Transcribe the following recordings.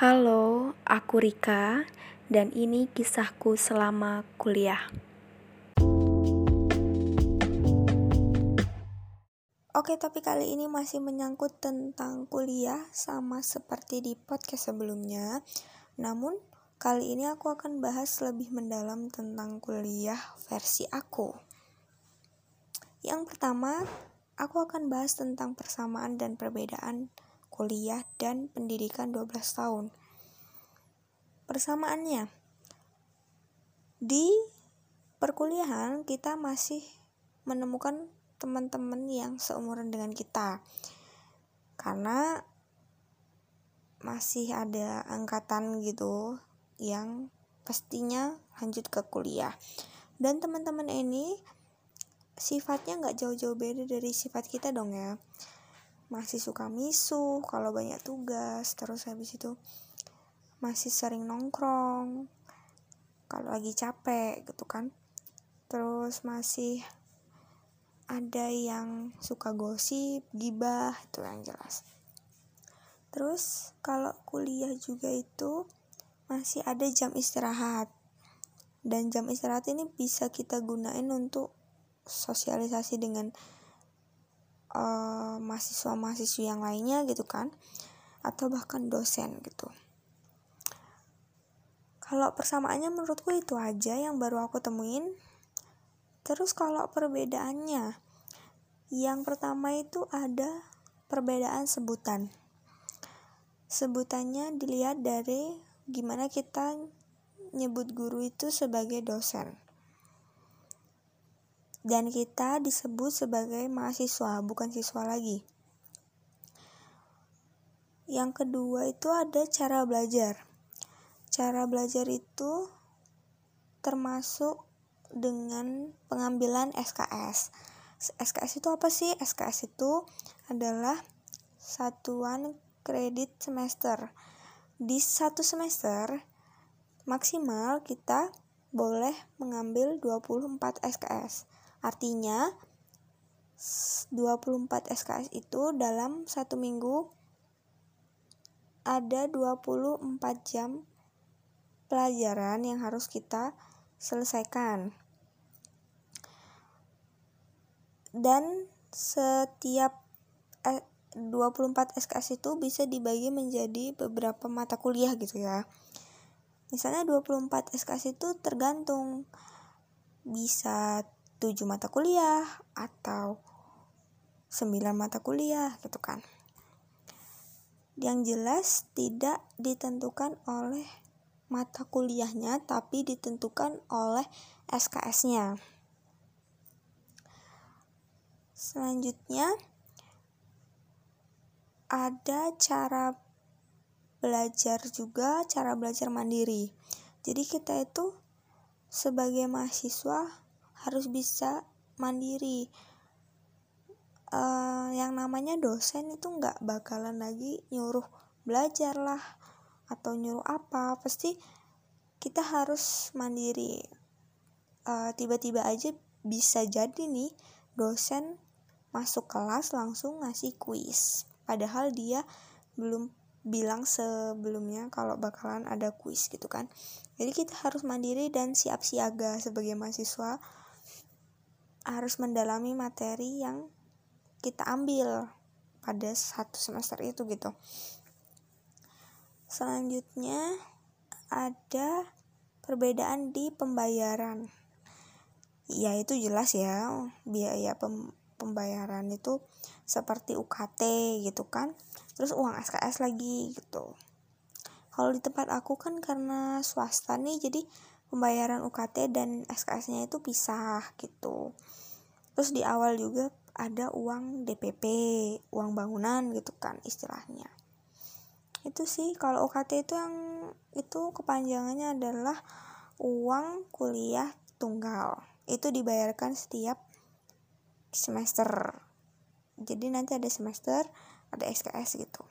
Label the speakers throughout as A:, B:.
A: Halo, aku Rika, dan ini kisahku selama kuliah.
B: Oke, tapi kali ini masih menyangkut tentang kuliah, sama seperti di podcast sebelumnya. Namun, kali ini aku akan bahas lebih mendalam tentang kuliah versi aku. Yang pertama, aku akan bahas tentang persamaan dan perbedaan kuliah dan pendidikan 12 tahun. Persamaannya, di perkuliahan kita masih menemukan teman-teman yang seumuran dengan kita. Karena masih ada angkatan gitu yang pastinya lanjut ke kuliah. Dan teman-teman ini sifatnya nggak jauh-jauh beda dari sifat kita dong ya masih suka misu kalau banyak tugas terus habis itu masih sering nongkrong kalau lagi capek gitu kan. Terus masih ada yang suka gosip gibah itu yang jelas. Terus kalau kuliah juga itu masih ada jam istirahat. Dan jam istirahat ini bisa kita gunain untuk sosialisasi dengan uh, mahasiswa-mahasiswa yang lainnya gitu kan atau bahkan dosen gitu. Kalau persamaannya menurutku itu aja yang baru aku temuin. Terus kalau perbedaannya yang pertama itu ada perbedaan sebutan. Sebutannya dilihat dari gimana kita nyebut guru itu sebagai dosen dan kita disebut sebagai mahasiswa, bukan siswa lagi. Yang kedua itu ada cara belajar. Cara belajar itu termasuk dengan pengambilan SKS. SKS itu apa sih? SKS itu adalah satuan kredit semester. Di satu semester maksimal kita boleh mengambil 24 SKS. Artinya 24 SKS itu dalam satu minggu ada 24 jam pelajaran yang harus kita selesaikan. Dan setiap 24 eh, SKS itu bisa dibagi menjadi beberapa mata kuliah gitu ya. Misalnya 24 SKS itu tergantung bisa 7 mata kuliah atau 9 mata kuliah gitu kan. Yang jelas tidak ditentukan oleh mata kuliahnya tapi ditentukan oleh SKS-nya. Selanjutnya ada cara belajar juga, cara belajar mandiri. Jadi kita itu sebagai mahasiswa harus bisa mandiri. Uh, yang namanya dosen itu nggak bakalan lagi nyuruh belajar lah atau nyuruh apa. Pasti kita harus mandiri. Eh, tiba-tiba aja bisa jadi nih dosen masuk kelas langsung ngasih kuis. Padahal dia belum bilang sebelumnya kalau bakalan ada kuis gitu kan. Jadi kita harus mandiri dan siap siaga sebagai mahasiswa harus mendalami materi yang kita ambil pada satu semester itu gitu. Selanjutnya ada perbedaan di pembayaran. Ya itu jelas ya, biaya pem pembayaran itu seperti UKT gitu kan. Terus uang SKS lagi gitu. Kalau di tempat aku kan karena swasta nih jadi pembayaran UKT dan SKS-nya itu pisah gitu. Terus di awal juga ada uang DPP, uang bangunan gitu kan istilahnya. Itu sih kalau UKT itu yang itu kepanjangannya adalah uang kuliah tunggal. Itu dibayarkan setiap semester. Jadi nanti ada semester, ada SKS gitu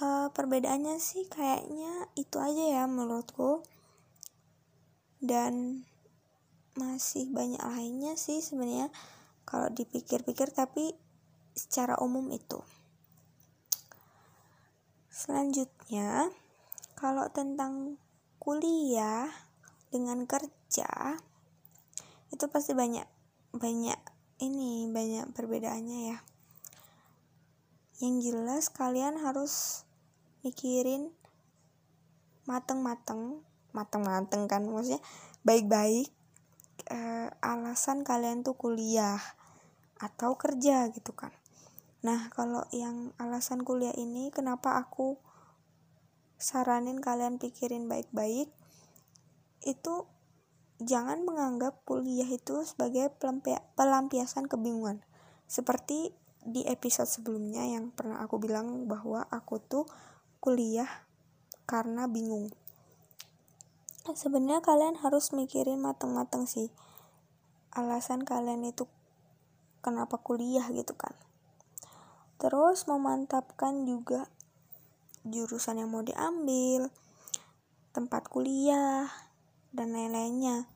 B: uh, perbedaannya sih kayaknya itu aja ya menurutku. Dan masih banyak lainnya sih sebenarnya kalau dipikir-pikir tapi secara umum itu. Selanjutnya kalau tentang kuliah dengan kerja itu pasti banyak banyak ini banyak perbedaannya ya. Yang jelas kalian harus mikirin mateng-mateng mateng-mateng kan maksudnya baik-baik uh, alasan kalian tuh kuliah atau kerja gitu kan. Nah kalau yang alasan kuliah ini kenapa aku saranin kalian pikirin baik-baik itu jangan menganggap kuliah itu sebagai pelampiasan kebingungan. Seperti di episode sebelumnya yang pernah aku bilang bahwa aku tuh kuliah karena bingung. Sebenarnya kalian harus mikirin mateng-mateng sih. Alasan kalian itu kenapa kuliah gitu kan. Terus memantapkan juga jurusan yang mau diambil tempat kuliah dan lain-lainnya.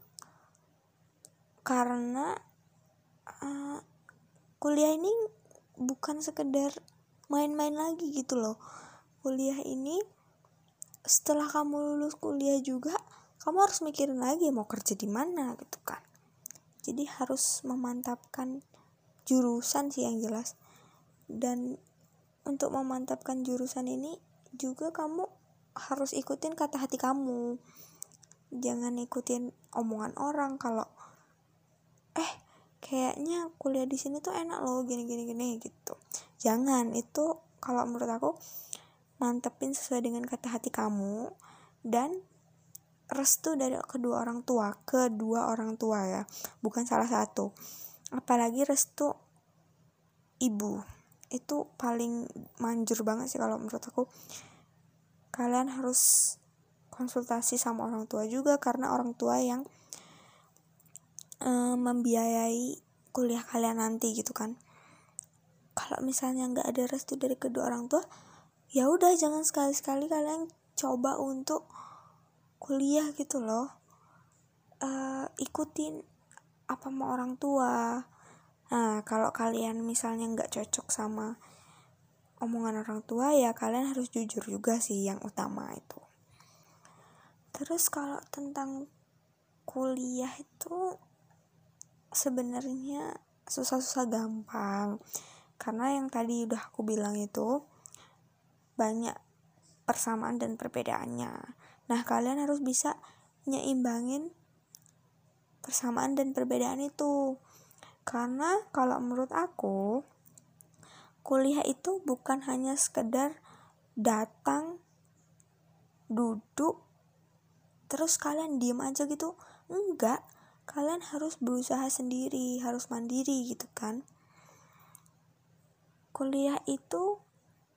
B: Karena uh, kuliah ini bukan sekedar main-main lagi gitu loh kuliah ini setelah kamu lulus kuliah juga kamu harus mikirin lagi mau kerja di mana gitu kan. Jadi harus memantapkan jurusan sih yang jelas. Dan untuk memantapkan jurusan ini juga kamu harus ikutin kata hati kamu. Jangan ikutin omongan orang kalau eh kayaknya kuliah di sini tuh enak loh gini gini gini gitu. Jangan itu kalau menurut aku mantepin sesuai dengan kata hati kamu dan restu dari kedua orang tua kedua orang tua ya bukan salah satu. Apalagi restu ibu. Itu paling manjur banget sih kalau menurut aku. Kalian harus konsultasi sama orang tua juga karena orang tua yang uh, membiayai kuliah kalian nanti gitu kan. Kalau misalnya nggak ada restu dari kedua orang tua ya udah jangan sekali-sekali kalian coba untuk kuliah gitu loh. Uh, ikutin apa mau orang tua. Nah kalau kalian misalnya nggak cocok sama omongan orang tua ya kalian harus jujur juga sih yang utama itu. Terus kalau tentang kuliah itu sebenarnya susah-susah gampang. Karena yang tadi udah aku bilang itu banyak persamaan dan perbedaannya Nah, kalian harus bisa nyeimbangin persamaan dan perbedaan itu. Karena kalau menurut aku, kuliah itu bukan hanya sekedar datang, duduk, terus kalian diem aja gitu. Enggak, kalian harus berusaha sendiri, harus mandiri gitu kan. Kuliah itu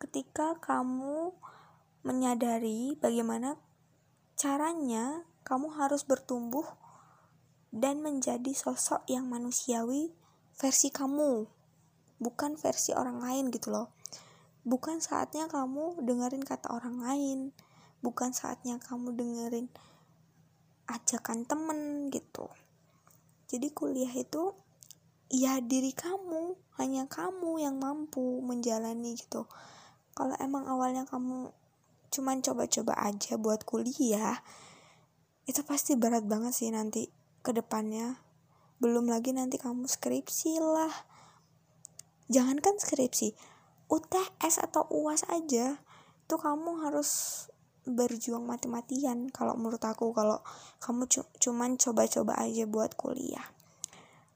B: ketika kamu menyadari bagaimana Caranya, kamu harus bertumbuh dan menjadi sosok yang manusiawi versi kamu, bukan versi orang lain gitu loh. Bukan saatnya kamu dengerin kata orang lain, bukan saatnya kamu dengerin ajakan temen gitu. Jadi kuliah itu ya diri kamu, hanya kamu yang mampu menjalani gitu. Kalau emang awalnya kamu cuman coba-coba aja buat kuliah itu pasti berat banget sih nanti ke depannya. Belum lagi nanti kamu skripsi lah. Jangankan skripsi UTS atau UAS aja itu kamu harus berjuang mati-matian kalau menurut aku kalau kamu cu cuman coba-coba aja buat kuliah.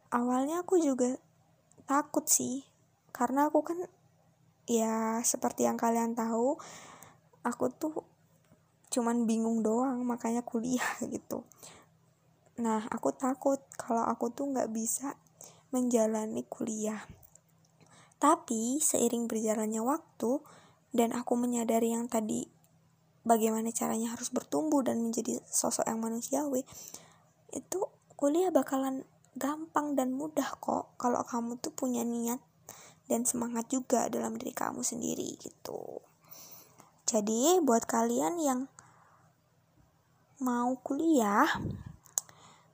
B: Awalnya aku juga takut sih karena aku kan ya seperti yang kalian tahu aku tuh cuman bingung doang makanya kuliah gitu. Nah aku takut kalau aku tuh nggak bisa menjalani kuliah. Tapi seiring berjalannya waktu dan aku menyadari yang tadi bagaimana caranya harus bertumbuh dan menjadi sosok yang manusiawi itu kuliah bakalan gampang dan mudah kok kalau kamu tuh punya niat dan semangat juga dalam diri kamu sendiri gitu. Jadi buat kalian yang mau kuliah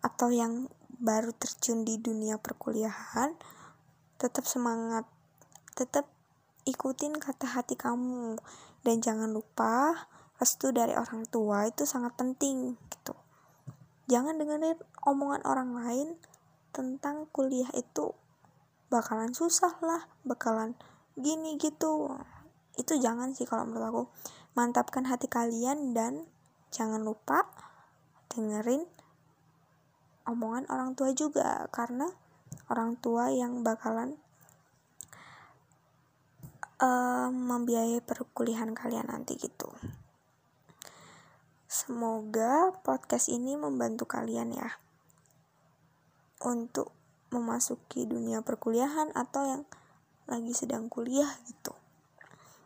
B: atau yang baru terjun di dunia perkuliahan, tetap semangat, tetap ikutin kata hati kamu dan jangan lupa restu dari orang tua itu sangat penting gitu jangan dengerin omongan orang lain tentang kuliah itu bakalan susah lah bakalan gini gitu itu jangan sih kalau menurut aku mantapkan hati kalian dan jangan lupa dengerin omongan orang tua juga karena orang tua yang bakalan uh, membiayai perkuliahan kalian nanti gitu. Semoga podcast ini membantu kalian ya untuk memasuki dunia perkuliahan atau yang lagi sedang kuliah gitu.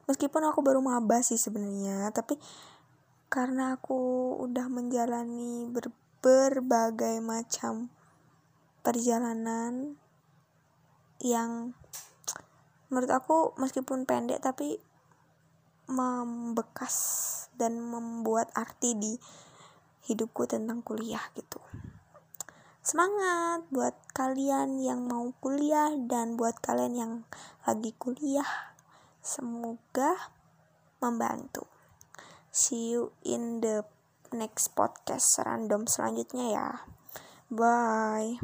B: Meskipun aku baru maba sih sebenarnya, tapi karena aku udah menjalani ber berbagai macam perjalanan yang menurut aku meskipun pendek tapi membekas dan membuat arti di hidupku tentang kuliah gitu. Semangat buat kalian yang mau kuliah dan buat kalian yang lagi kuliah. Semoga membantu. See you in the next podcast random selanjutnya ya. Bye.